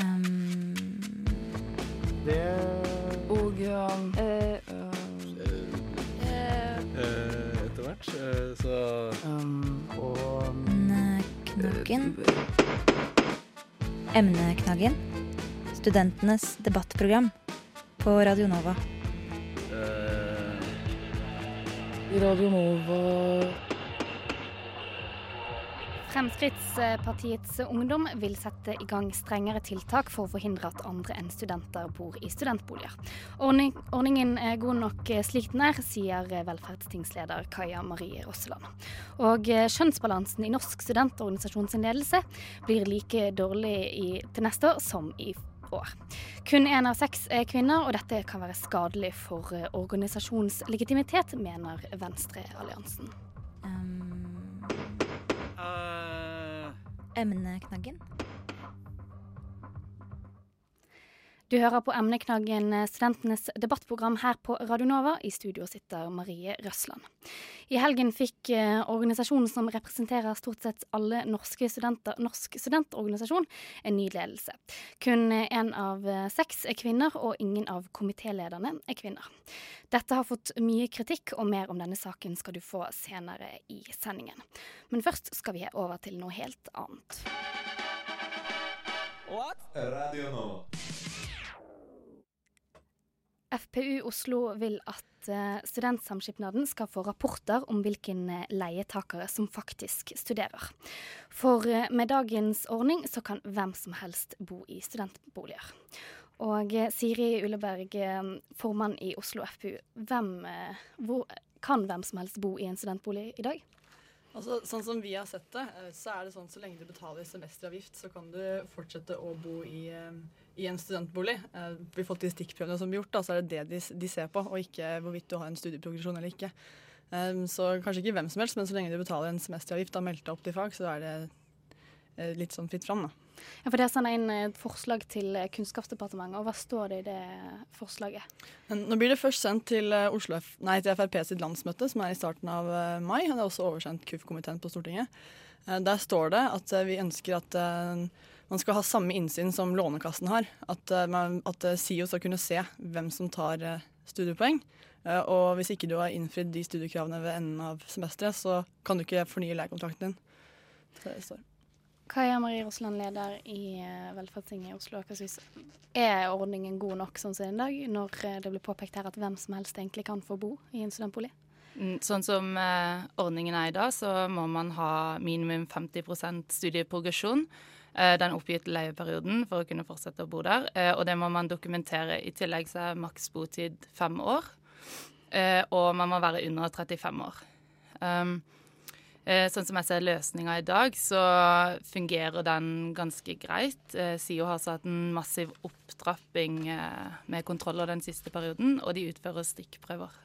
Um, Det Og uh, eh, Etter hvert eh, så um, Og Knaggen. Emneknaggen. Studentenes debattprogram på Radio Nova. Uh, Radio Nova Fremskrittspartiets Ungdom vil sette i gang strengere tiltak for å forhindre at andre enn studenter bor i studentboliger. Ordning, ordningen er god nok slik den er, sier velferdstingsleder Kaja Marie Rosseland. Og kjønnsbalansen i Norsk studentorganisasjon sin ledelse blir like dårlig i, til neste år som i år. Kun én av seks er kvinner, og dette kan være skadelig for organisasjonslegitimitet, mener Venstrealliansen. Um, emneknaggen. Du hører på emneknaggen eh, Studentenes debattprogram her på Radio Nova. I studio sitter Marie Røsland. I helgen fikk eh, organisasjonen som representerer stort sett alle norske studenter, Norsk studentorganisasjon, en ny ledelse. Kun én av eh, seks er kvinner, og ingen av komitélederne er kvinner. Dette har fått mye kritikk, og mer om denne saken skal du få senere i sendingen. Men først skal vi over til noe helt annet. What? Radio Nova. FPU Oslo vil at eh, Studentsamskipnaden skal få rapporter om hvilken eh, leietakere som faktisk studerer. For eh, med dagens ordning så kan hvem som helst bo i studentboliger. Og Siri Uleberg, formann i Oslo FPU. Hvem, hvor, kan hvem som helst bo i en studentbolig i dag? Altså, sånn som vi har sett det, så er det sånn så lenge du betaler semesteravgift, så kan du fortsette å bo i, i en studentbolig. Eh, Vi fått de stikkprøvene som blir gjort, da, så er det det de, de ser på, og ikke hvorvidt du har en studieprogresjon eller ikke. Eh, Så kanskje ikke hvem som helst, men så lenge du betaler en semesteravgift og melder deg opp til fag, så er det eh, litt sånn fritt fram, da. Ja, for Det er sendt inn et forslag til Kunnskapsdepartementet, og hva står det i det forslaget? Nå blir det først sendt til, Oslo nei, til Frp sitt landsmøte, som er i starten av mai. og Det er også oversendt KUF-komiteen på Stortinget. Der står det at vi ønsker at man skal ha samme innsyn som Lånekassen har. At, eh, man, at eh, SIO skal kunne se hvem som tar eh, studiepoeng. Og hvis ikke du har innfridd de studiekravene ved enden av semesteret, så kan du ikke fornye leiekontrakten din. Så det står. Kaja Marie Rosland, leder i Velferdstinget i Oslo og Akershus. Er ordningen god nok sånn som den i dag, når det blir påpekt her at hvem som helst egentlig kan få bo i en studentbolig? Mm, Sånn som eh, ordningen er i dag, så må man ha minimum 50 studieprogresjon den oppgitte leieperioden for å kunne fortsette å bo der. Eh, og det må man dokumentere. I tillegg så er maks botid fem år. Eh, og man må være under 35 år. Um, eh, sånn som jeg ser løsninga i dag, så fungerer den ganske greit. Eh, SIO har satt en massiv opptrapping eh, med kontroller den siste perioden, og de utfører stikkprøver.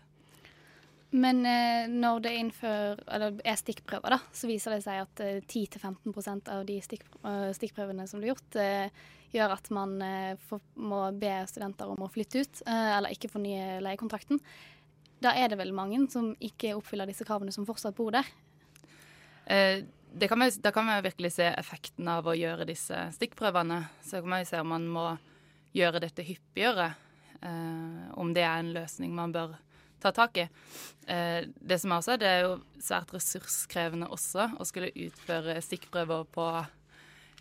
Men eh, når det innfør, eller er stikkprøver, da, så viser det seg at eh, 10-15% av de stikk, eh, stikkprøvene som blir gjort, eh, gjør at man eh, får, må be studenter om å flytte ut, eh, eller ikke fornye leiekontrakten. Da er det vel mange som ikke oppfyller disse kravene, som fortsatt bor der. Det da kan vi virkelig se effekten av å gjøre disse stikkprøvene. Så kan vi se om man må gjøre dette hyppigere. Om det er en løsning man bør ta tak i. Eh, det som også er, det er jo svært ressurskrevende også å skulle utføre stikkprøver på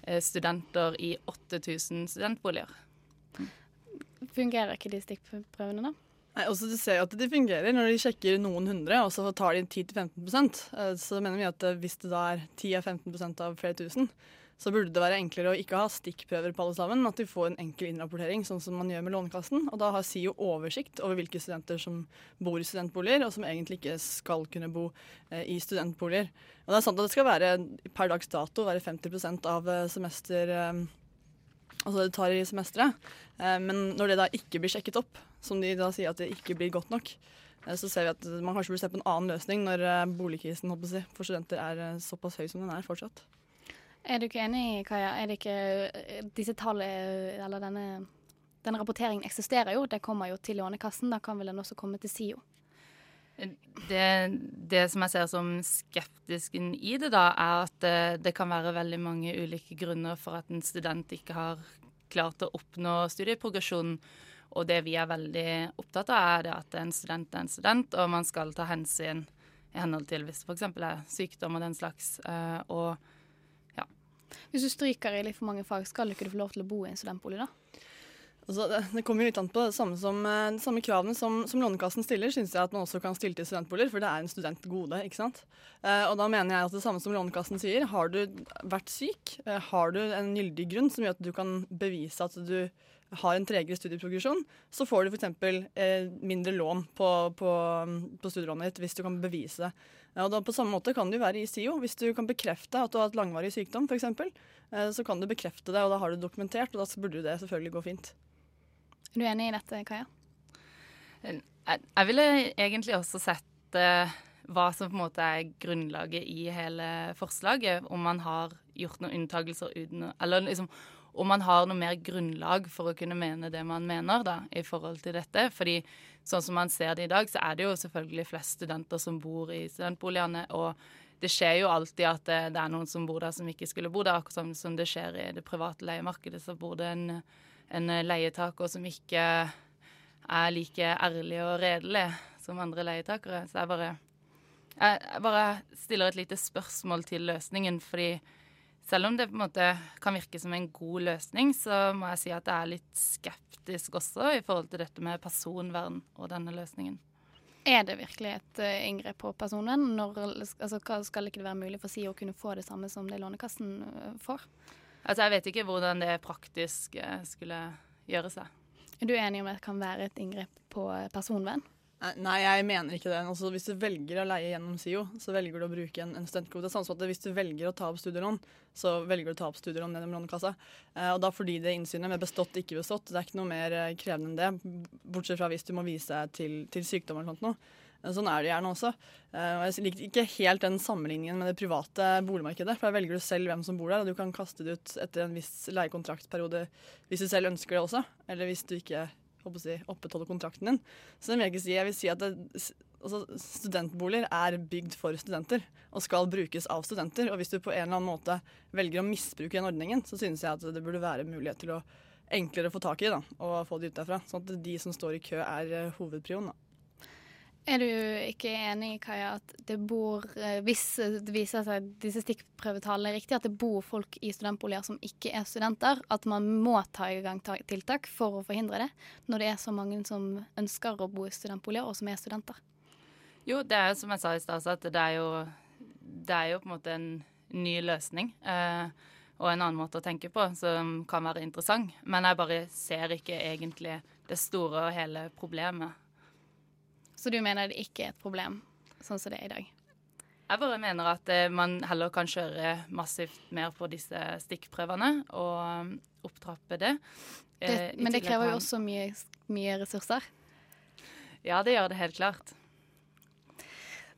eh, studenter i 8000 studentboliger. Fungerer ikke de stikkprøvene, da? Nei, også Du ser jo at de fungerer når de sjekker noen hundre, og så tar de 10-15 Eh, Så mener vi at eh, hvis det da er 10-15% av flere tusen, så burde det være enklere å ikke ha stikkprøver på alle sammen, at de får en enkel innrapportering, sånn som man gjør med Lånekassen. Og da har SIO oversikt over hvilke studenter som bor i studentboliger, og som egentlig ikke skal kunne bo eh, i studentboliger. Og det er sant at det skal være per dags dato være 50 av eh, semester eh, altså det tar i semesteret. Eh, men når det da ikke blir sjekket opp, som de da sier at det ikke blir godt nok, eh, så ser vi at man kanskje burde se på en annen løsning når eh, boligkrisen si, for studenter er såpass høy som den er fortsatt. Er du ikke enig, Kaja? Er det ikke eh, disse tallene, eller denne, denne rapporteringen eksisterer jo, det kommer jo til Lånekassen. Da kan vel den også komme til SIO? Det, det som jeg ser som skeptisken i det, da, er at det, det kan være veldig mange ulike grunner for at en student ikke har klart å oppnå studieprogresjon. Og det vi er veldig opptatt av, er at en student er en student, og man skal ta hensyn i henhold til hvis det f.eks. er sykdom og den slags. Eh, og Hvis du stryker i litt for mange fag, skal du ikke få lov til å bo i en studentbolig da? Altså, det, det kommer jo litt an på det samme, som, eh, de samme kravene som, som Lånekassen stiller, syns jeg at man også kan stille til studentboliger, for det er en studentgode. ikke sant? Eh, og da mener jeg at det samme som Lånekassen sier, har du vært syk, eh, har du en gyldig grunn som gjør at du kan bevise at du har en tregere studieprogresjon, så får du f.eks. Eh, mindre lån på, på, på studielånet ditt hvis du kan bevise det. Ja, og da På samme måte kan det jo være i SIO. Hvis du kan bekrefte at du har hatt langvarig sykdom, f.eks., eh, så kan du bekrefte det, og da har du dokumentert, og da burde det selvfølgelig gå fint. Er du enig i dette, Kaja? jeg, jeg ville egentlig også sett eh, hva som på en måte er grunnlaget i hele forslaget. Om man har gjort noen unntakelser uten Eller liksom om man har noe mer grunnlag for å kunne mene det man mener da, i forhold til dette. Fordi sånn som man ser det i dag, så er det jo selvfølgelig flest studenter som bor i studentboligene. Og det skjer jo alltid at det, det er noen som bor der som ikke skulle bo der. Akkurat som, som det skjer i det private leiemarkedet, så bor det en, en leietaker som ikke er like ærlig og redelig som andre leietakere. Så jeg bare, jeg bare stiller et lite spørsmål til løsningen, fordi selv om det på en måte kan virke som en god løsning, så må jeg si at jeg er litt skeptisk også i forhold til dette med personvern og denne løsningen. Er det virkelig et uh, inngrep på personvern? Når, altså, skal ikke det være mulig for SIO å kunne få det samme som det Lånekassen uh, får? Altså, Jeg vet ikke hvordan det praktisk uh, skulle gjøre seg. Er du enig om at det kan være et inngrep på personvern? Nei, jeg mener ikke det. Altså, hvis du velger å leie gjennom SIO, så velger du å bruke en, en studentkvote. Sånn at hvis du velger å ta opp studielån, så velger du å ta opp studielån gjennom Lånekassa. Eh, og da fordi det innsynet med bestått ikke bestått, det er ikke noe mer eh, krevende enn det. Bortsett fra hvis du må vise deg til, til sykdom eller noe. Eh, sånn er det gjerne også. Eh, og jeg liker ikke helt den sammenligningen med det private boligmarkedet. For da velger du selv hvem som bor der, og du kan kaste det ut etter en viss leiekontraktperiode hvis du selv ønsker det også. Eller hvis du ikke si, opprettholde kontrakten din. Så det vil jeg ikke si. Jeg vil si at det, altså, studentboliger er bygd for studenter og skal brukes av studenter. Og hvis du på en eller annen måte velger å misbruke den ordningen, så synes jeg at det burde være mulighet til å enklere få tak i da, og få det ut derfra. Sånn at de som står i kø, er uh, hovedprioen. da. Er du ikke enig, Kaja, at det bor, eh, hvis det viser seg disse stikkprøvetallene er riktige, at det bor folk i studentboliger som ikke er studenter, at man må ta i gang tiltak for å forhindre det, når det er så mange som ønsker å bo i studentboliger, og som er studenter? Jo, det er som jeg sa i stad, at det er, jo, det er jo på en måte en ny løsning. Eh, og en annen måte å tenke på som kan være interessant. Men jeg bare ser ikke egentlig det store og hele problemet så du mener det ikke er et problem sånn som det er i dag? Jeg bare mener at eh, man heller kan kjøre massivt mer på disse stikkprøvene og um, opptrappe det. det eh, men det krever jo også mye, mye ressurser? Ja, det gjør det helt klart.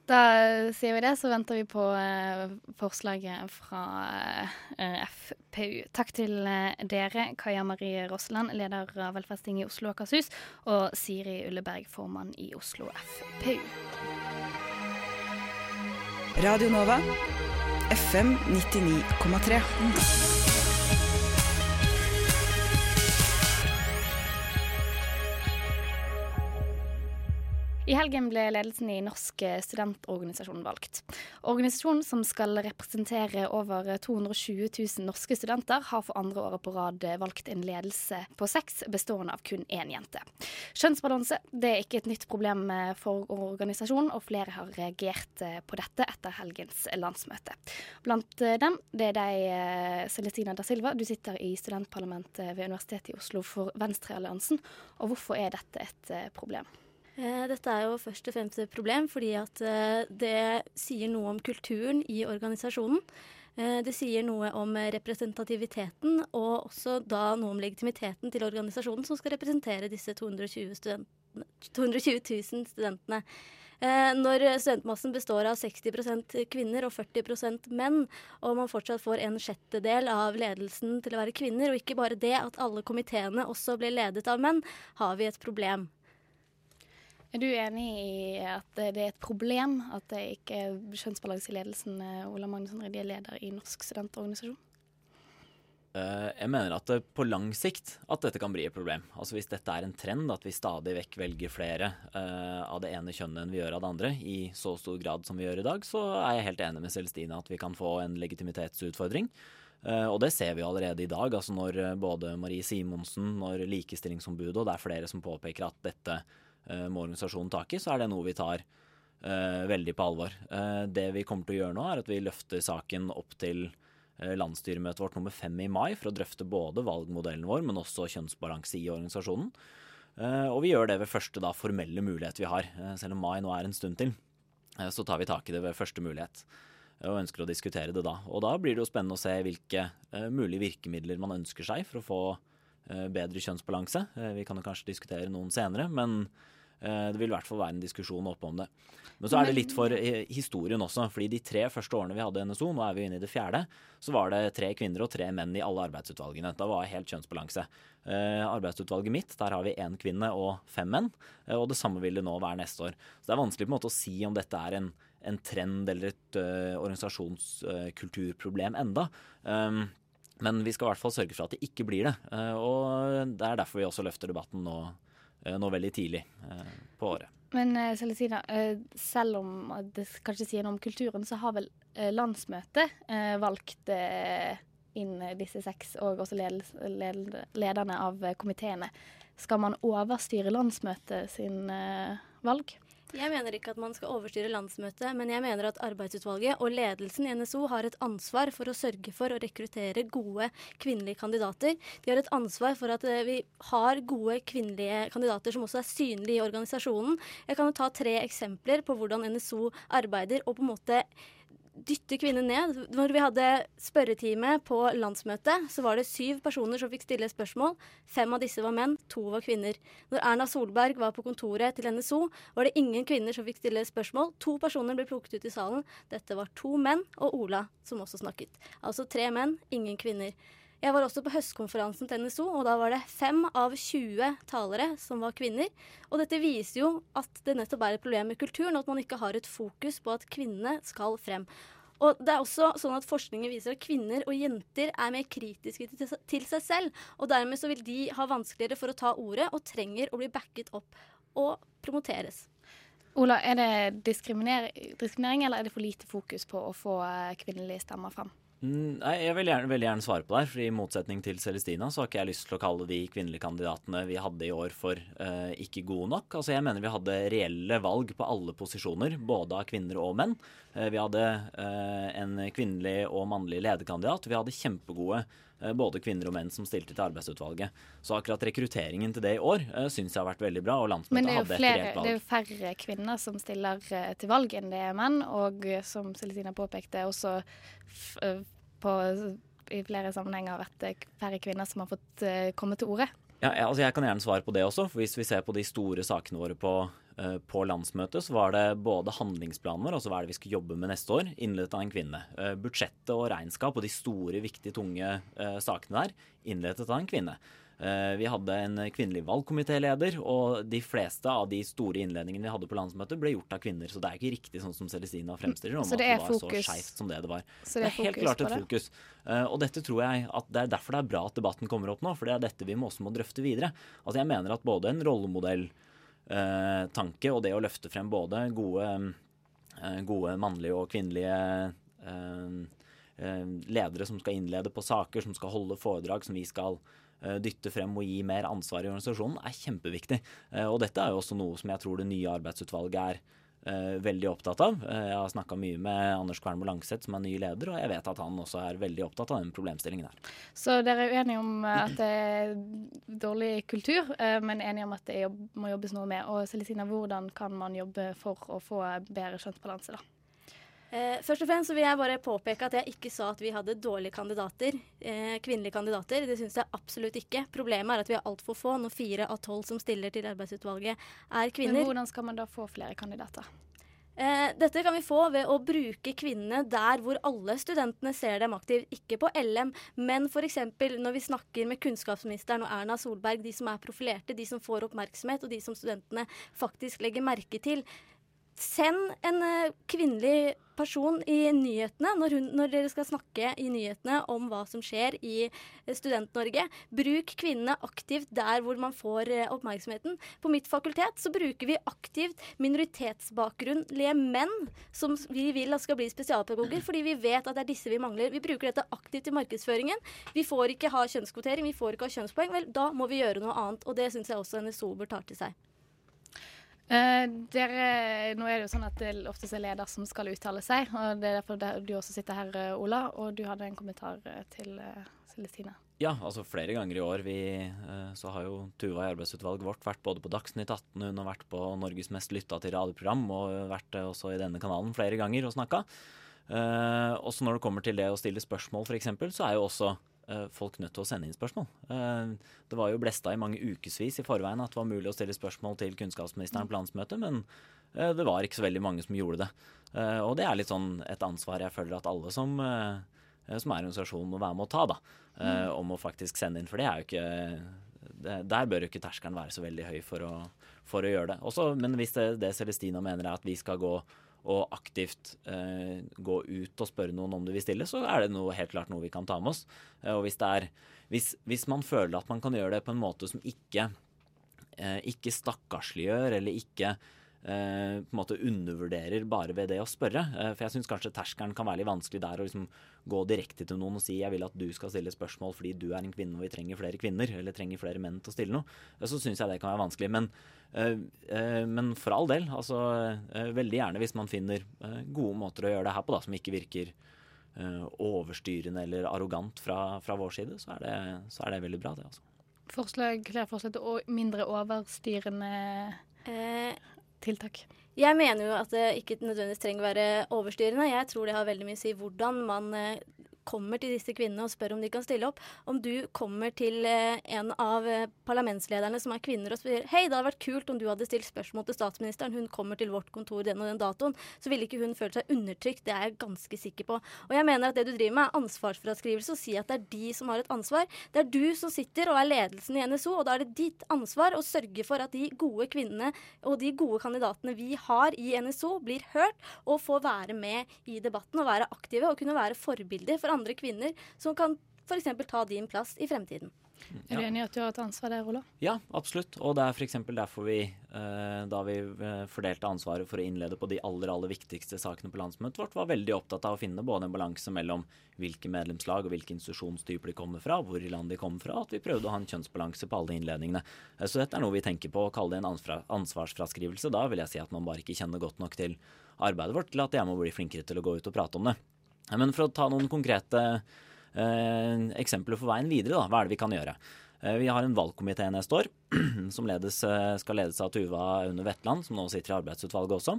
Da sier vi det, så venter vi på uh, forslaget fra uh, FPU. Takk til uh, dere, Kaja Marie Rosseland, leder av Velferdstinget i Oslo og Akershus, og Siri Ulleberg, formann i Oslo FPU. Radio Nova, FM 99,3. I helgen ble ledelsen i Norsk studentorganisasjon valgt. Organisasjonen, som skal representere over 220 000 norske studenter, har for andre året på rad valgt en ledelse på seks, bestående av kun én jente. Kjønnsbalanse det er ikke et nytt problem for organisasjonen, og flere har reagert på dette etter helgens landsmøte. Blant dem det er deg, Celestina da Silva. Du sitter i studentparlamentet ved Universitetet i Oslo for Venstrealliansen. Og hvorfor er dette et problem? Eh, dette er jo først og fremst et problem fordi at eh, det sier noe om kulturen i organisasjonen. Eh, det sier noe om representativiteten, og også da noe om legitimiteten til organisasjonen som skal representere disse 220, 220 000 studentene. Når studentmassen består av 60% kvinner og 40% menn, og man fortsatt får en sjettedel av ledelsen til å være kvinner, og ikke bare det at alle komiteene også blir ledet av menn, har vi et problem. Er du enig i at det er et problem at det ikke er kjønnsbalanse i ledelsen? Ola Magnusson Reddy er leder i Norsk studentorganisasjon. Eh, Jeg mener at på lang sikt at dette kan bli et problem. Altså Hvis dette er en trend, at vi stadig vekk velger flere eh, av det ene kjønnet enn vi gjør av det andre, i så stor grad som vi gjør i dag, så er jeg helt enig med Celestine at vi kan få en legitimitetsutfordring. Eh, og det ser vi allerede i dag. altså Når eh, både Marie Simonsen, når Likestillingsombudet, og det er flere som påpeker at dette eh, må organisasjonen tak i, så er det noe vi tar eh, veldig på alvor. Eh, det vi kommer til å gjøre nå, er at vi løfter saken opp til eh, landsstyremøtet vårt nummer fem i mai for å drøfte både valgmodellen vår, men også kjønnsbalanse i organisasjonen. Eh, Og vi gjør det ved første da, formelle mulighet vi har. Eh, Selv om mai nå er en stund til, eh, så tar vi tak i det ved første mulighet. eh, Og ønsker å diskutere det da. Og da blir det jo spennende å se hvilke eh, mulige virkemidler man ønsker seg for å få eh, bedre kjønnsbalanse. Eh, Vi kan jo kanskje diskutere noen senere, men eh, det vil i hvert fall være en diskusjon oppe om det. Men så er det litt for eh, historien også, fordi de tre første årene vi hadde NSO, nå er vi inne i det fjerde, så var det tre kvinner og tre menn i alle arbeidsutvalgene. Da var det helt kjønnsbalanse. Eh, arbeidsutvalget mitt, der har vi én kvinne og fem menn, eh, og det samme vil det nå være neste år. Så det er vanskelig på en måte å si om dette er en, en trend eller et uh, organisasjonskulturproblem enda. Um, men vi skal i hvert fall sørge for at det ikke blir det. Uh, og det er derfor vi også løfter debatten nå, eh, nå veldig tidlig eh, på året. Men eh, Celestina, eh, selv om det kanskje sier noe om kulturen, så har vel eh, landsmøtet eh, valgt eh, inn disse seks, og også lederne av eh, komiteene. Skal man overstyre landsmøtet sin eh, valg? Jeg mener ikke at man skal overstyre landsmøtet, men jeg mener at arbeidsutvalget og ledelsen i NSO har et ansvar for å sørge for å rekruttere gode kvinnelige kandidater. De har et ansvar for at eh, vi har gode kvinnelige kandidater som også er synlige i organisasjonen. Jeg kan jo ta tre eksempler på hvordan NSO arbeider og på en måte dytte kvinner ned. Når vi hadde spørretime på landsmøtet, så var det syv personer som fikk stille spørsmål. Fem av disse var menn, to var kvinner. Når Erna Solberg var på kontoret til NSO, var det ingen kvinner som fikk stille spørsmål. To personer ble plukket ut i salen. Dette var to menn og Ola, som også snakket. Altså tre menn, ingen kvinner. Jeg var også på høstkonferansen til NSO, og da var det fem av 20 talere som var kvinner. Og dette viser jo at det nettopp er et problem med kulturen, og at man ikke har et fokus på at kvinnene skal frem. Og det er også sånn at Forskningen viser at kvinner og jenter er mer kritiske til, seg selv. og Dermed så vil de ha vanskeligere for å ta ordet og trenger å bli backet opp og promoteres. Ola, er det diskriminering, diskriminering, eller er det for lite fokus på å få eh, kvinnelige stemmer fram? Mm, Nei, Jeg vil gjerne, veldig gjerne svare på det, fordi i motsetning til Celestina så har ikke jeg lyst til å kalle de kvinnelige kandidatene vi hadde i år for uh, ikke gode nok. Altså Jeg mener vi hadde reelle valg på alle posisjoner, både av kvinner og menn. Uh, vi hadde uh, en kvinnelig og mannlig lederkandidat. Vi hadde kjempegode både kvinner og menn som stilte til arbeidsutvalget. Så akkurat rekrutteringen til det i år uh, syns jeg har vært veldig bra, og Men landsmøtet hadde et valg. reelt det er jo færre kvinner som stiller eh, til valg enn det er menn, og eh, som Celestina påpekte, også eh, på, i flere sammenhenger vært eh, færre kvinner som har fått eh, komme til orde. Ja, altså jeg kan gjerne svare på det også. for Hvis vi ser på de store sakene våre på, eh, på landsmøtet, så var det både handlingsplanen vår, altså hva er det vi skal jobbe med neste år, innledet av en kvinne. Eh, budsjettet og regnskap og de store, viktige, tunge eh, sakene der, innledet av en kvinne. Eh, vi hadde en kvinnelig valgkomitéleder, og de fleste av de store innledningene vi hadde på landsmøtet, ble gjort av kvinner. Så det er ikke riktig sånn som Celestina fremstiller om at det det er var fokus. så skeivt som det det var. Så det er helt klart et fokus. Eh, og dette tror jeg at det er derfor det er bra at debatten kommer opp nå, for det er dette vi også må drøfte videre. Altså jeg mener at både en rollemodelltanke og det å løfte frem både gode, eh, gode mannlige og kvinnelige eh, eh, ledere som skal innlede på saker, som skal holde foredrag, som vi skal eh, dytte frem og gi mer ansvar i organisasjonen, er kjempeviktig. Eh, Og dette er jo også noe som jeg tror det nye arbeidsutvalget er eh, veldig opptatt av. Eh, Jeg har snakka mye med Anders Kvernmo Langseth, som er ny leder, og jeg vet at han også er veldig opptatt av den problemstillingen her. Så dere er uenige om eh, at det er dårlig kultur, eh, men enige om at det jobb, må jobbes noe med. Og Celestina, hvordan kan man jobbe for å få bedre kjønnsbalanse, da? Eh, først og fremst så vil jeg bare påpeke at jeg ikke sa at vi hadde dårlige kandidater. Eh, kvinnelige kandidater. Det syns jeg absolutt ikke. Problemet er at vi har altfor få når fire av tolv som stiller til arbeidsutvalget, er kvinner. Men hvordan skal man da få flere kandidater? Eh, dette kan vi få ved å bruke kvinnene der hvor alle studentene ser dem aktivt. Ikke på LM, men f.eks. når vi snakker med kunnskapsministeren og Erna Solberg, de som er profilerte, de som får oppmerksomhet, og de som studentene faktisk legger merke til. Send en eh, kvinnelig person i nyhetene når, hun, når dere skal snakke i nyhetene om hva som skjer i eh, Student-Norge. Bruk kvinnene aktivt der hvor man får eh, oppmerksomheten. På mitt fakultet så bruker vi aktivt minoritetsbakgrunnlige menn som vi vil at skal bli spesialpedagoger, fordi vi vet at det er disse vi mangler. Vi bruker dette aktivt i markedsføringen. Vi får ikke ha kjønnskvotering, vi får ikke ha kjønnspoeng. Vel, da må vi gjøre noe annet, og det syns jeg også NSO bør ta til seg. Eh, dere, nå er det jo sånn at det oftest er leder som skal uttale seg, og det er derfor du også sitter her, eh, Ola. Og du hadde en kommentar eh, til uh, Celestine. Ja, altså flere ganger i år. Vi, eh, så har jo Tuva i arbeidsutvalget vårt vært både på Dagsnytt 18, hun har vært på Norges mest lytta til radioprogram, og vært eh, også i denne kanalen flere ganger og snakka. Eh, også når det kommer til det å stille spørsmål, f.eks., så er jo også eh, folk nødt til å sende inn spørsmål. Eh, det var jo blesta i mange ukevis i forveien at det var mulig å stille spørsmål til kunnskapsministeren på landsmøtet, men eh, det var ikke så veldig mange som gjorde det. Eh, og det er litt sånn et ansvar jeg føler at alle som, eh, som er i organisasjonen må være med å ta, da. Eh, om å faktisk sende inn, for det er jo ikke Der bør jo ikke terskelen være så veldig høy for å, for å gjøre det. Også, men hvis det, det Celestina mener er at vi skal gå og aktivt eh, gå ut og spørre noen om du vil stille, så er det noe, helt klart noe vi kan ta med oss. Eh, og hvis, er, hvis, hvis man føler at man kan gjøre det på en måte som ikke, eh, ikke stakkarsliggjør, eller ikke eh, på en måte undervurderer bare ved det å spørre. Eh, for jeg syns kanskje terskelen kan være litt vanskelig der å liksom gå direkte til noen og si jeg vil at du skal stille spørsmål fordi du er en kvinne og vi trenger flere kvinner, eller trenger flere menn til å stille noe. Eh, så syns jeg det kan være vanskelig. Men, eh, eh, men for all del, altså veldig gjerne hvis man finner gode måter å gjøre det her på da, som ikke virker eh, overstyrende eller arrogant fra, fra vår side, så er, det, så er det veldig bra, det. altså. Forslag, flere forslag til mindre overstyrende Eh, tiltak. Jeg mener jo at det ikke nødvendigvis trenger å være overstyrende. Jeg tror det har veldig mye å si hvordan man eh, kommer til disse kvinnene og spør om de kan stille opp. Om du kommer til eh, en av eh, parlamentslederne som er kvinner og spør Hei, det hadde vært kult om du hadde stilt spørsmål til statsministeren. Hun kommer til vårt kontor den og den datoen. Så ville ikke hun følt seg undertrykt. Det er jeg ganske sikker på. Og jeg mener at det du driver med, er ansvarsfraskrivelse og si at det er de som har et ansvar. Det er du som sitter og er ledelsen i NSO, og da er det ditt ansvar å sørge for at de gode kvinnene og de gode kandidatene vi har i NSO, blir hørt og får være med i debatten og være aktive og kunne være forbilder for andre kvinner som kan f.eks. ta din plass i fremtiden. Er du enig i at du har et ansvar der, Ola? Ja, absolutt. Og det er f.eks. derfor vi, eh, da vi eh, fordelte ansvaret for å innlede på de aller, aller viktigste sakene på landsmøtet vårt, var veldig opptatt av å finne både en balanse mellom hvilke medlemslag og hvilke institusjonstyper de kommer fra, hvor i landet de kommer fra, og at vi prøvde å ha en kjønnsbalanse på alle innledningene. Eh, Så dette er noe vi tenker på å kalle det en ansvarsfraskrivelse. Da vil jeg si at man bare ikke kjenner godt nok til arbeidet vårt til at jeg må bli flinkere til å gå ut og prate om det. Men for å ta noen konkrete eh, eksempler for veien videre, da, hva er det vi kan gjøre? Eh, Vi har en valgkomité neste år som ledes, eh, skal ledes av Tuva Aune Wetland, som nå sitter i arbeidsutvalget også,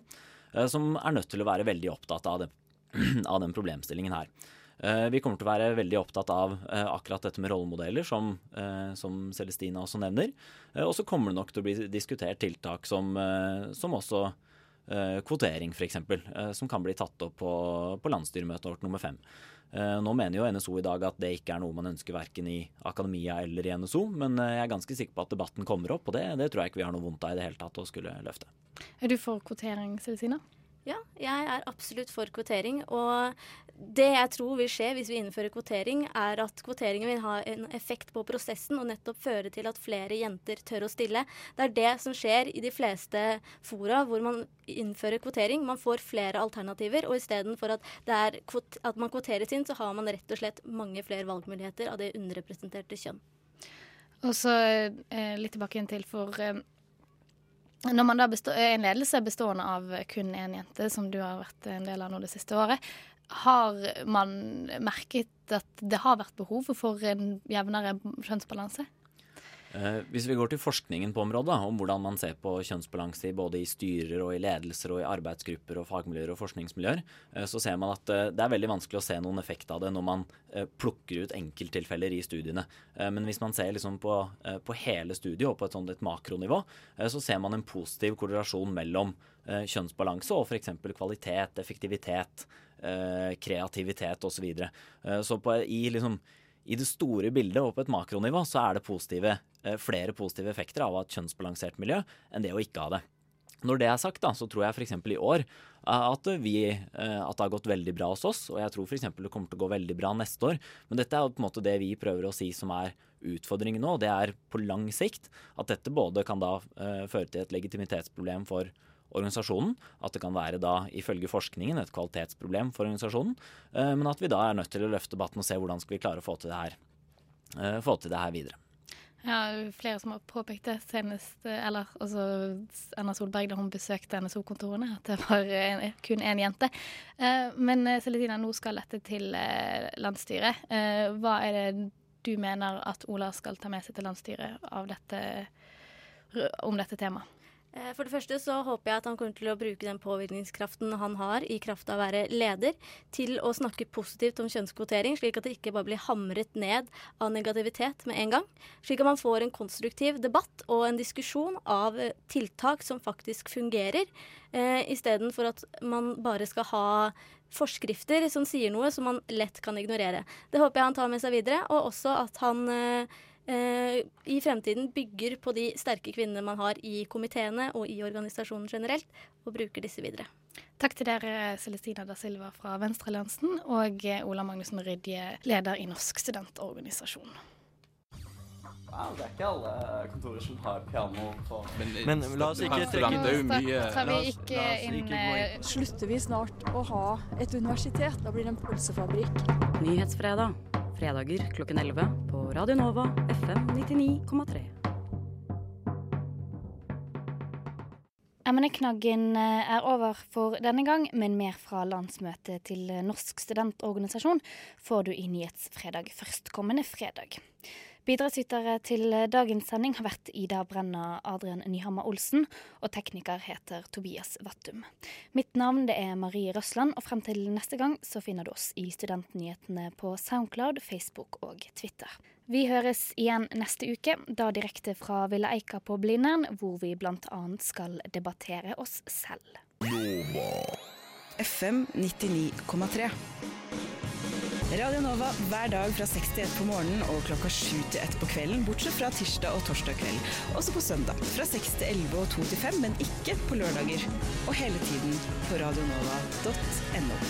eh, som er nødt til å være veldig opptatt av, det, av den problemstillingen her. Eh, Vi kommer til å være veldig opptatt av eh, akkurat dette med rollemodeller, som, som Celestina også nevner. Og så kommer det nok til å bli diskutert tiltak som, som også kvotering, f.eks., som kan bli tatt opp på, på landsstyremøtet vårt nummer fem. Eh, Nå mener jo NSO i dag at det ikke er noe man ønsker verken i akademia eller i NSO, men eh, jeg er ganske sikker på at debatten kommer opp, og det, det tror jeg ikke vi har noe vondt av i det hele tatt å skulle løfte. Er du for kvotering, Celestina? Ja, jeg er absolutt for kvotering. Og det jeg tror vil skje hvis vi innfører kvotering, er at kvoteringen vil ha en effekt på prosessen og nettopp føre til at flere jenter tør å stille. Det er det som skjer i de fleste fora hvor man innfører kvotering. Man får flere alternativer, og istedenfor at, er at man kvoteres inn, så har man rett og slett mange flere valgmuligheter av det underrepresenterte kjønn. Og så eh, litt tilbake igjen til for eh, Når man da består, en ledelse bestående av kun én jente, som du har vært en del av nå det siste året, har man merket at det har vært behov for en jevnere kjønnsbalanse? Eh, Hvis vi går til forskningen på området, om hvordan man ser på kjønnsbalanse både i styrer og i ledelser og i arbeidsgrupper og fagmiljøer og forskningsmiljøer, eh, så ser man at eh, det er veldig vanskelig å se noen effekt av det når man plukker ut enkelttilfeller i studiene. Men hvis man ser liksom på, på hele studiet og på et sånt et makronivå, så ser man en positiv korrelasjon mellom kjønnsbalanse og f.eks. kvalitet, effektivitet, kreativitet osv. Så, videre. Så på, i liksom i det store bildet og på et makronivå så er det positive, eh, flere positive effekter av å ha et kjønnsbalansert miljø enn det å ikke ha det. Når det er sagt, da, så tror jeg f.eks. i år at, vi, eh, at det har gått veldig bra hos oss. Og jeg tror f.eks. det kommer til å gå veldig bra neste år. Men dette er jo på en måte det vi prøver å si som er utfordringen nå. og Det er på lang sikt at dette både kan da føre til et legitimitetsproblem for organisasjonen. At det kan være da, ifølge forskningen, et kvalitetsproblem for organisasjonen. Uh, men at vi da er nødt til å løfte debatten og se hvordan skal vi klare å få til det her, uh, få til det her videre. Ja, flere som har påpekt det senest, eller altså Erna Solberg da hun besøkte NSO-kontorene, at det var en, kun én jente. Eh, men eh, nå skal dette til eh, landsstyret. Eh, hva er det du mener at Ola skal ta med seg til landsstyret dette, om dette temaet? Eh, for det første så håper jeg at han kommer til å bruke den påvirkningskraften han har i kraft av å være leder, til å snakke positivt om kjønnskvotering, slik at det ikke bare blir hamret ned av negativitet med en gang. Slik at man får en konstruktiv debatt og en diskusjon av eh, tiltak som faktisk fungerer, eh, istedenfor at man bare skal ha forskrifter som sier noe som man lett kan ignorere. Det håper jeg han tar med seg videre, og også at han eh, i fremtiden bygger på de sterke kvinnene man har i komiteene og i organisasjonen generelt, og bruker disse videre. Takk til dere, Celestina da Silva fra Venstrealliansen og Ola Magnussen Rydje, leder i Norsk studentorganisasjon. Wow, det er ikke alle kontorer som har piano på Men, Men la oss ikke trekke det mye tar vi ikke inn eh, Slutter vi snart å ha et universitet? Da blir det en pølsefabrikk. Nyhetsfredag fredager klokken 11 på Radio Nova FM 99,3. Emneknaggen eh, er over for denne gang, men mer fra landsmøtet til Norsk studentorganisasjon får du i Nyhetsfredag førstkommende fredag. Bidragsytere til dagens sending har vært Ida Brenna Adrian Nyhammer Olsen, og tekniker heter Tobias Vattum. Mitt navn det er Marie Røsland, og frem til neste gang så finner du oss i Studentnyhetene på Soundcloud, Facebook og Twitter. Vi høres igjen neste uke, da direkte fra Villa Eika på Blindern, hvor vi bl.a. skal debattere oss selv. Nova. FM 99,3. Radio Nova hver dag fra 6 til 1 på morgenen og klokka 7 til 1 på kvelden, bortsett fra tirsdag og torsdag kveld. Også på søndag fra 6 til 11 og 2 til 5, men ikke på lørdager. Og hele tiden på radionova.no.